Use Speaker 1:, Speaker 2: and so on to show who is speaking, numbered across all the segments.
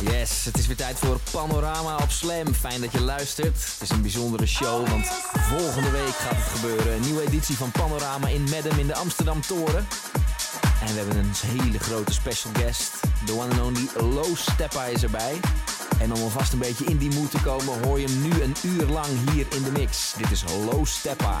Speaker 1: Yes, het is weer tijd voor Panorama op Slam. Fijn dat je luistert. Het is een bijzondere show, want volgende week gaat het gebeuren. Een nieuwe editie van Panorama in Medem in de Amsterdam Toren. En we hebben een hele grote special guest. De one and only Low Steppa is erbij. En om alvast een beetje in die mood te komen, hoor je hem nu een uur lang hier in de mix. Dit is Low Steppa.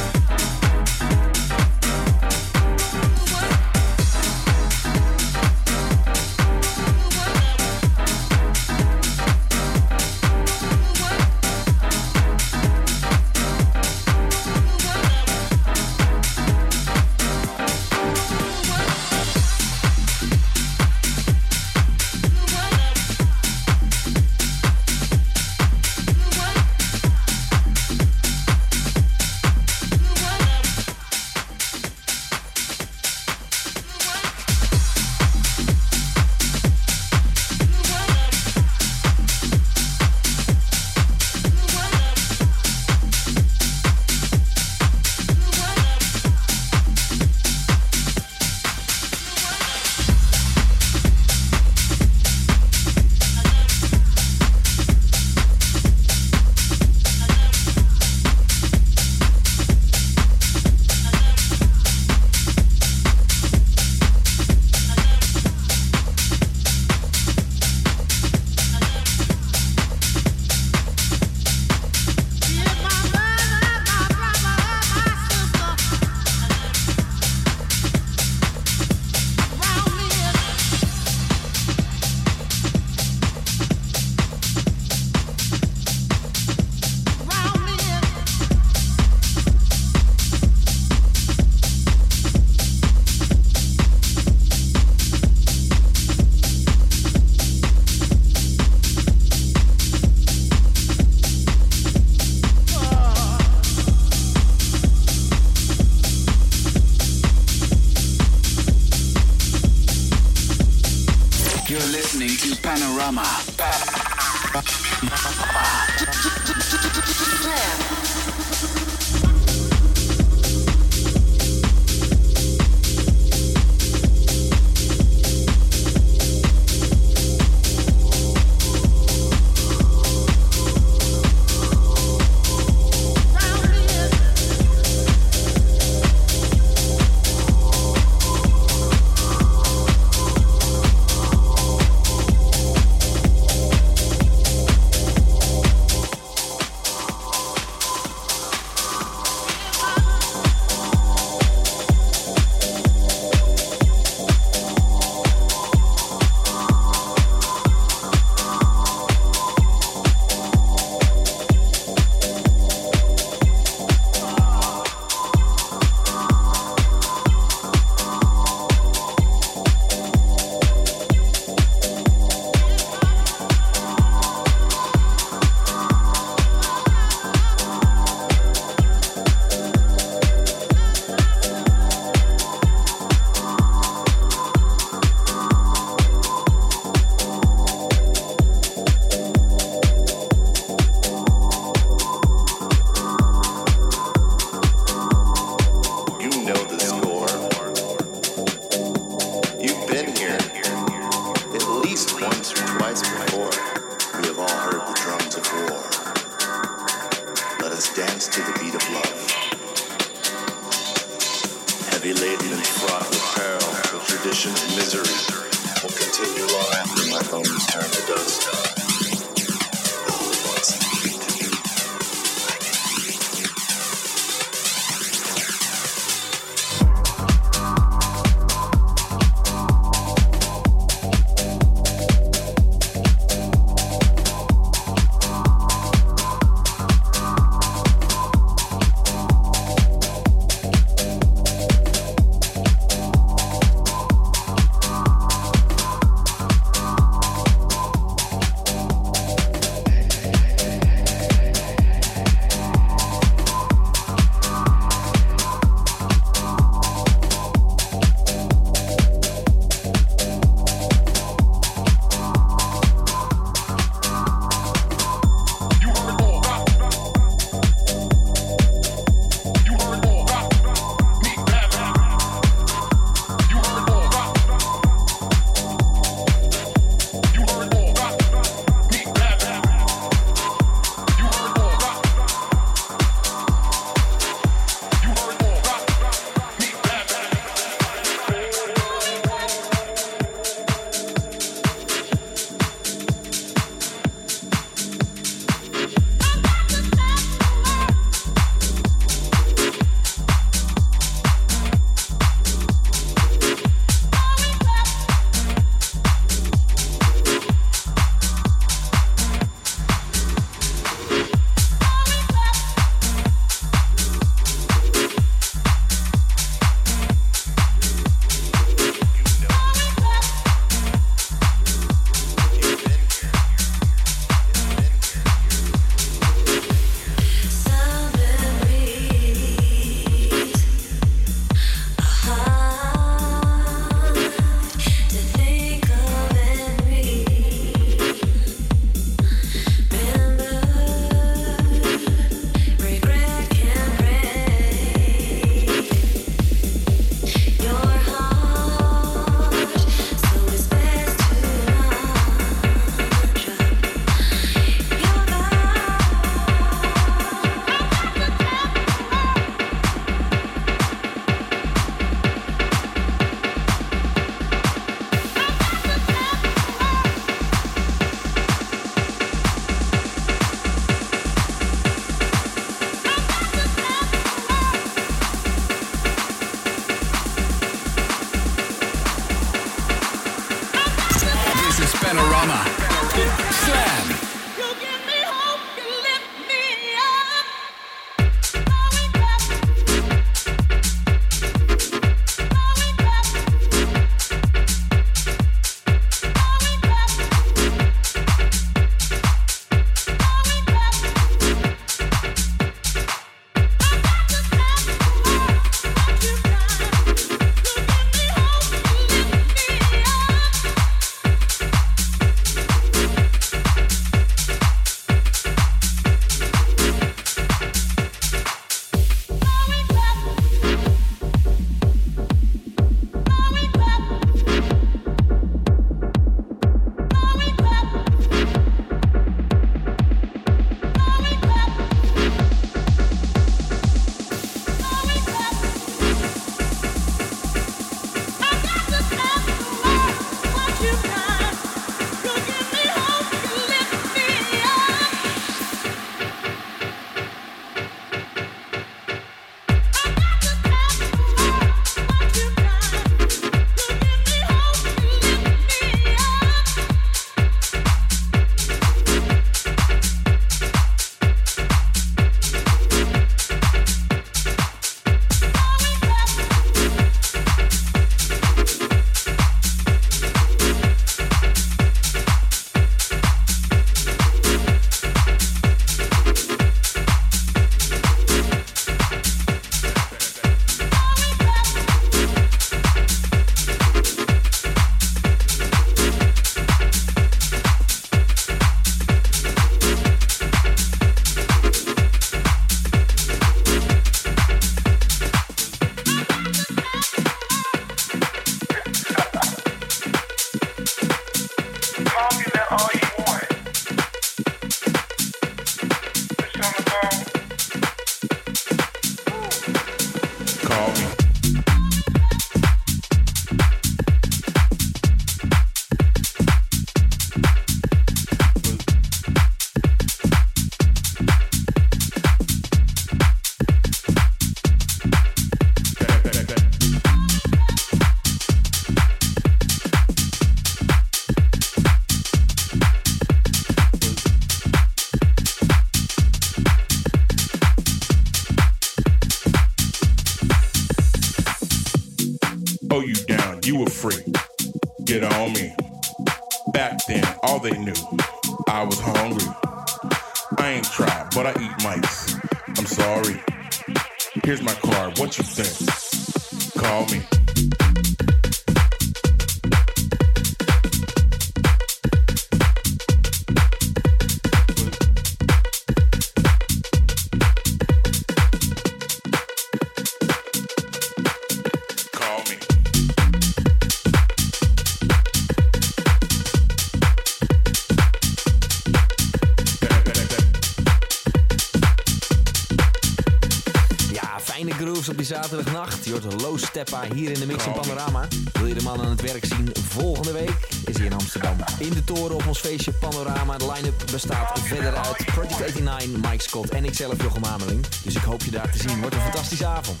Speaker 1: Steppa hier in de Mix in Panorama. Wil je de man aan het werk zien? Volgende week is hij in Amsterdam. In de toren op ons feestje Panorama. De line-up bestaat verder uit Project 89, Mike Scott en ikzelf Jochem Ameling. Dus ik hoop je daar te zien. Wordt een fantastische avond.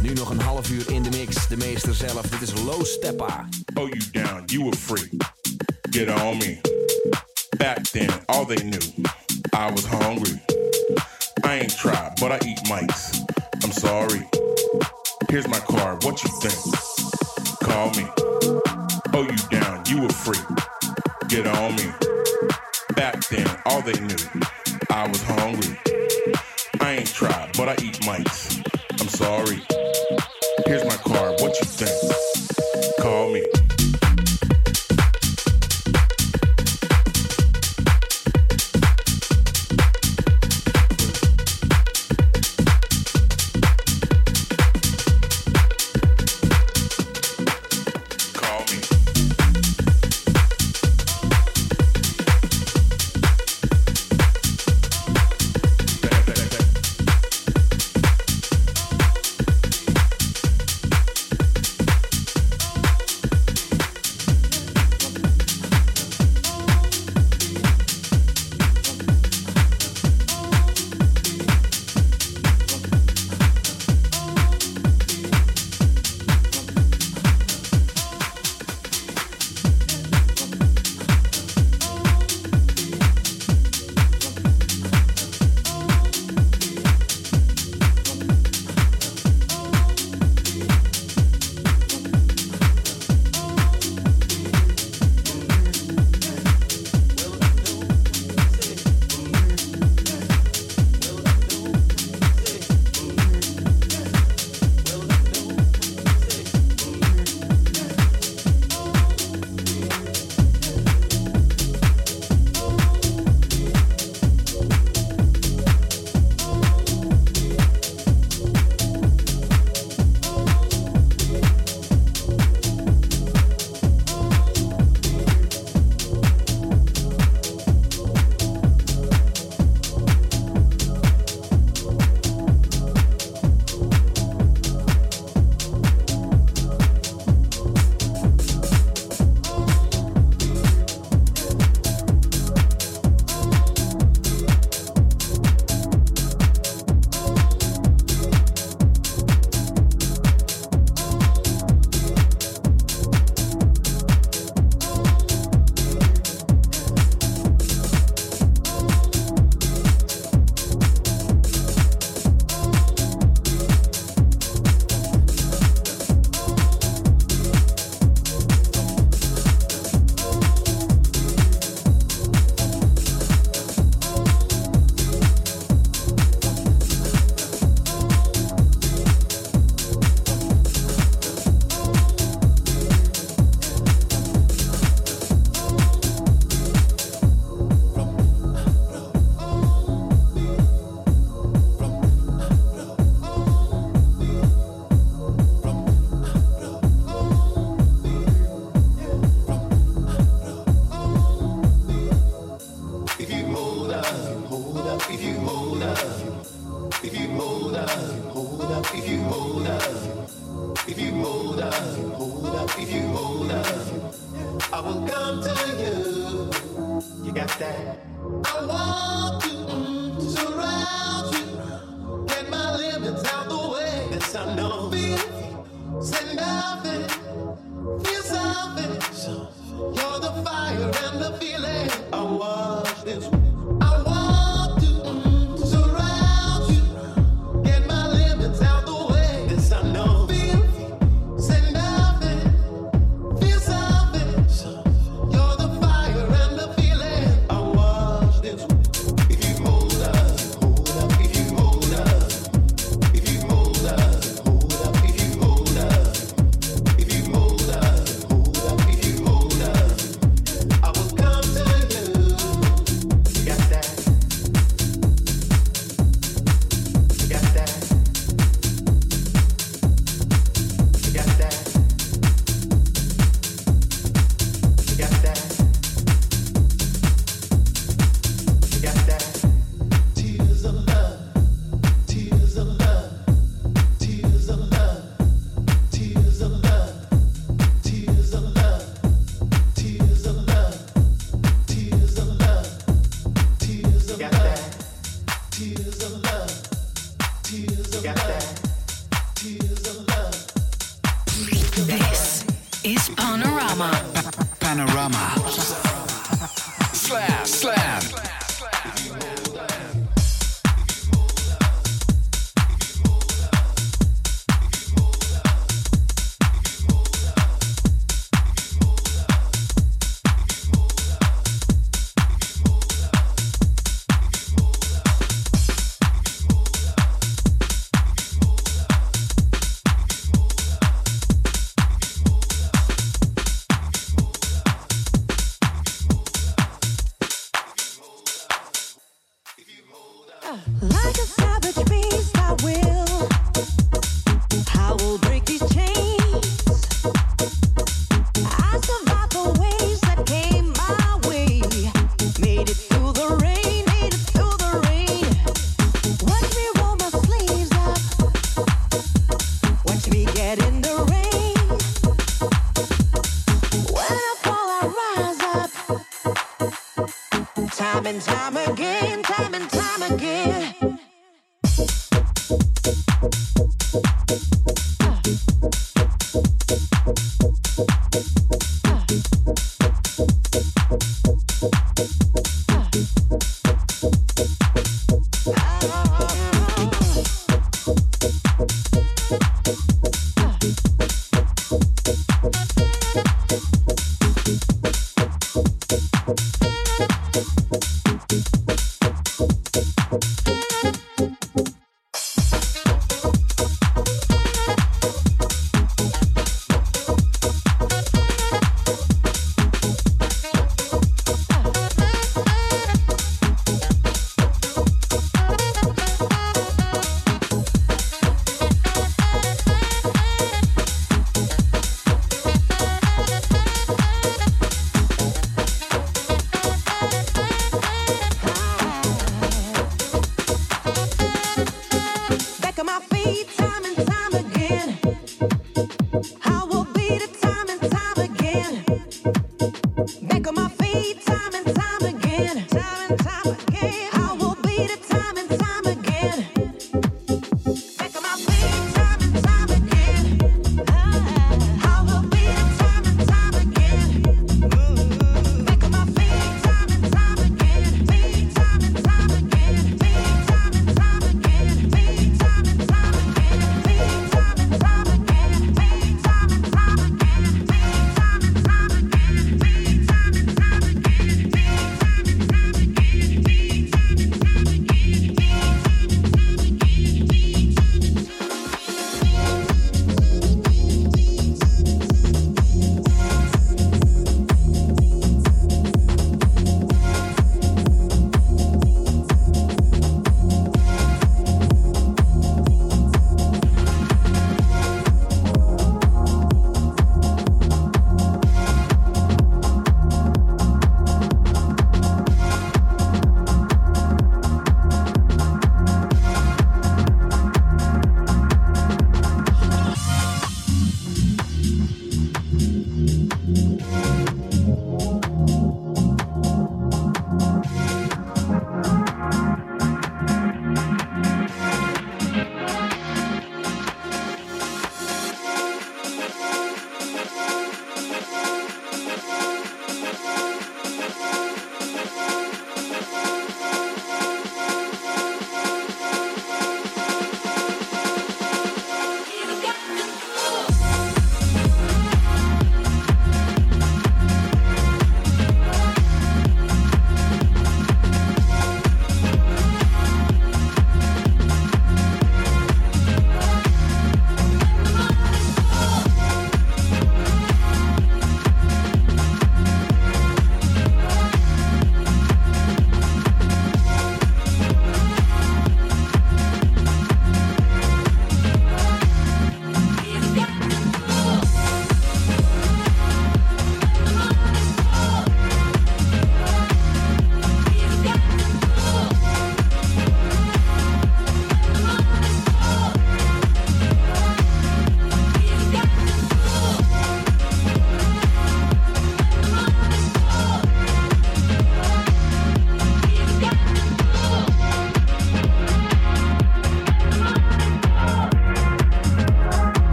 Speaker 1: Nu nog een half uur in de mix. De meester zelf. Dit is Low Steppa.
Speaker 2: What you think? Call me. Oh, you down, you were free. Get on me. Back then, all they knew, I was hungry. I ain't tried, but I eat mice. I'm sorry.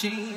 Speaker 3: she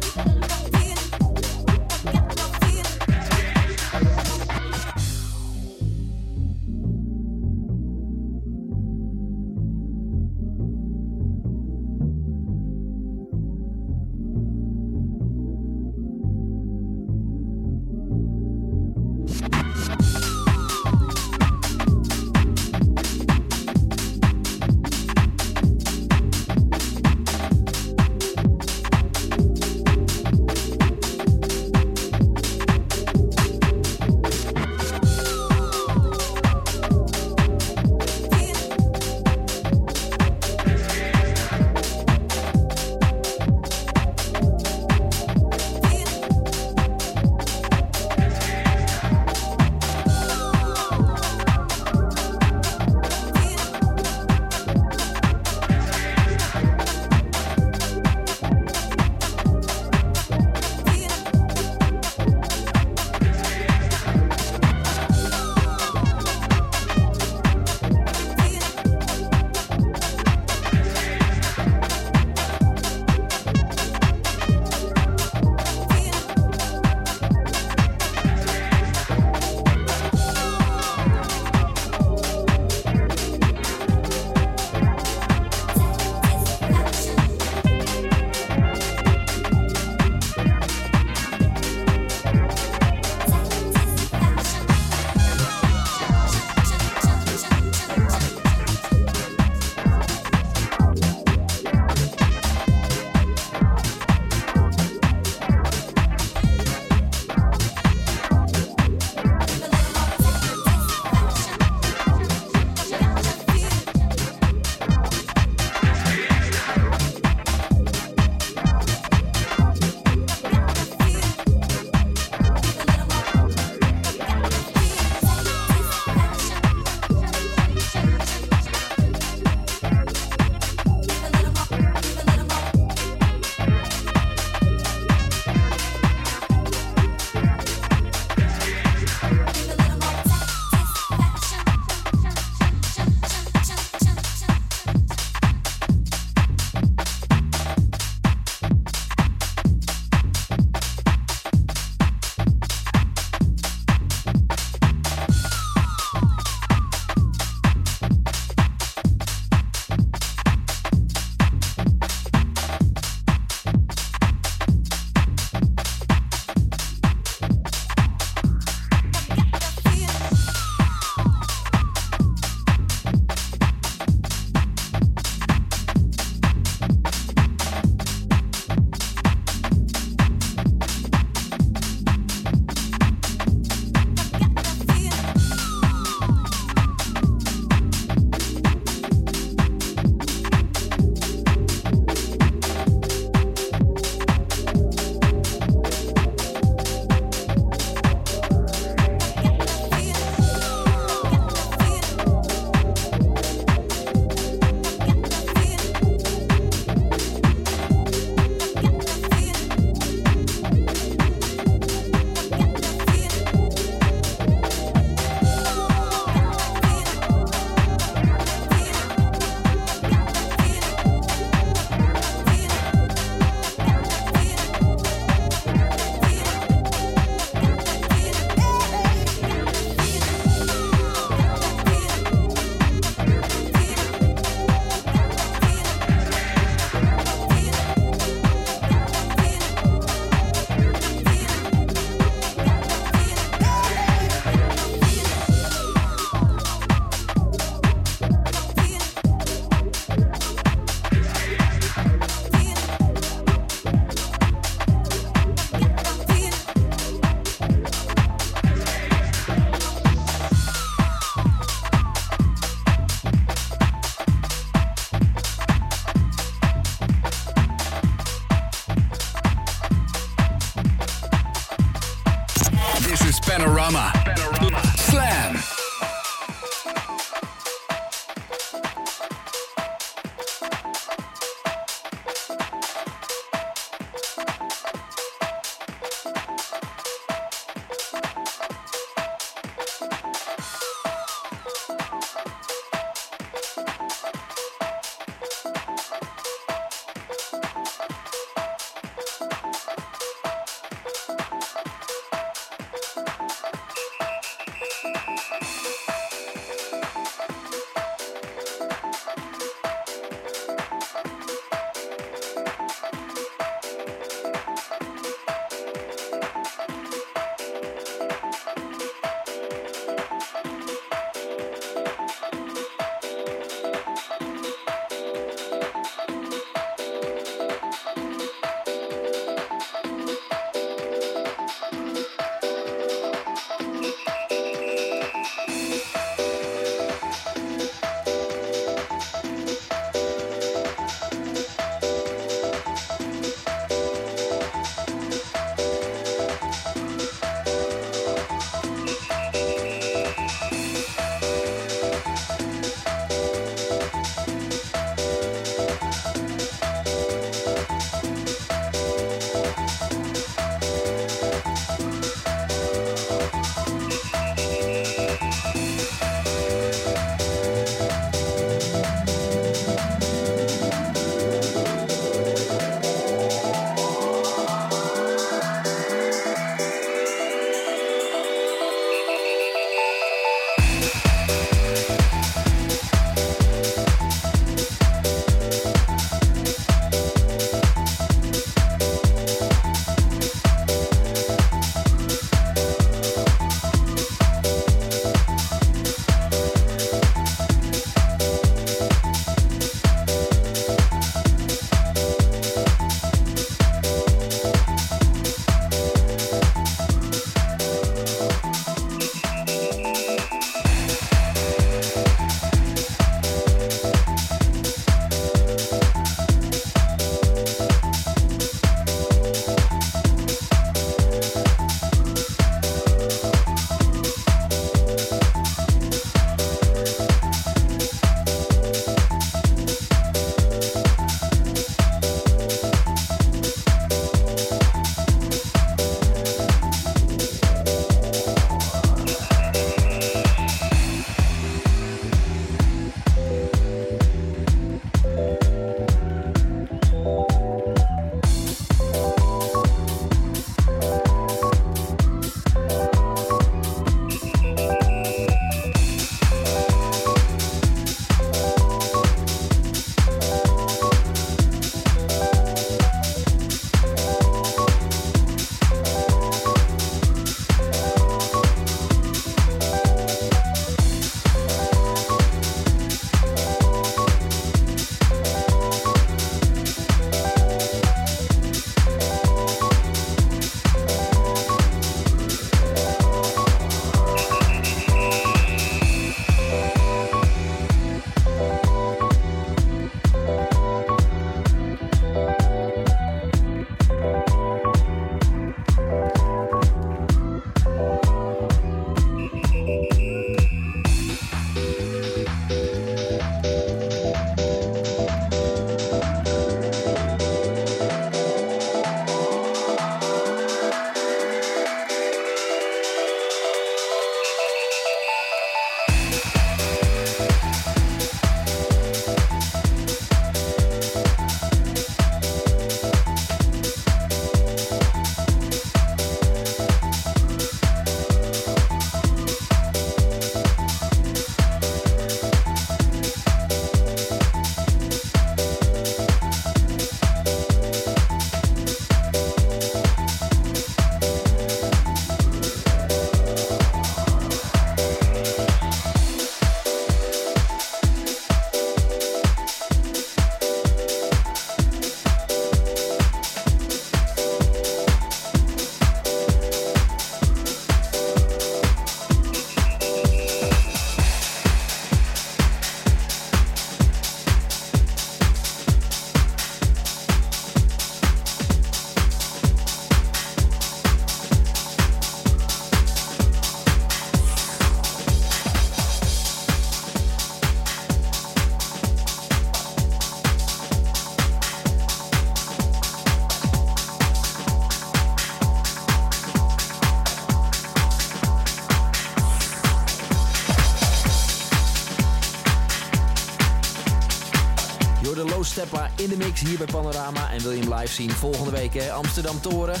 Speaker 3: in
Speaker 1: de mix hier bij Panorama. En wil je hem live zien volgende week hè? Amsterdam Toren.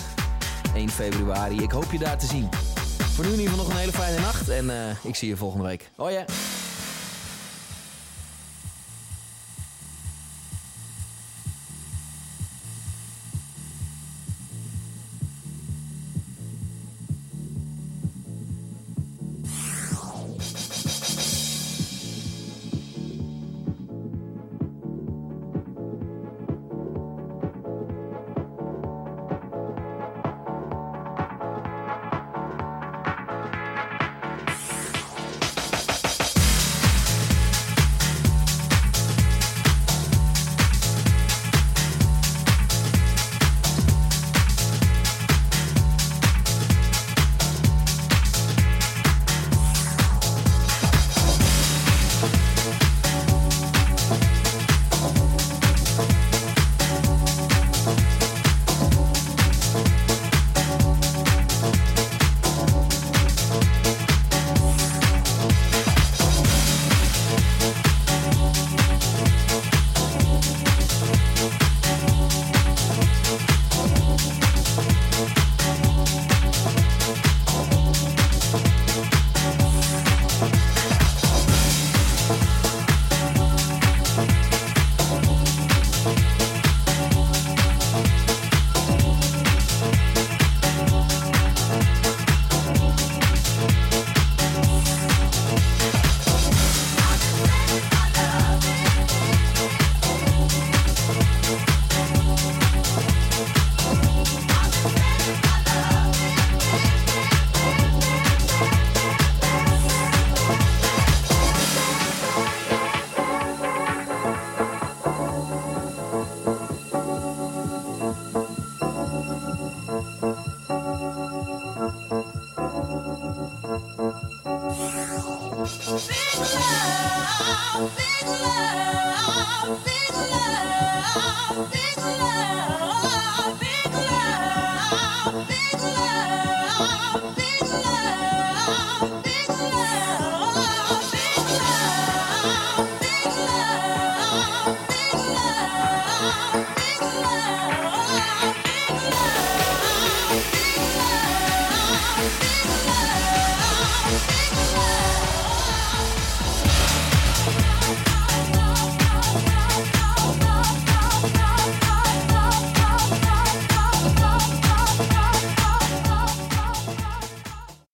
Speaker 1: 1 februari. Ik hoop je daar te zien. Voor nu in ieder geval nog een hele fijne nacht. En eh, ik zie je volgende week. Hoi ja.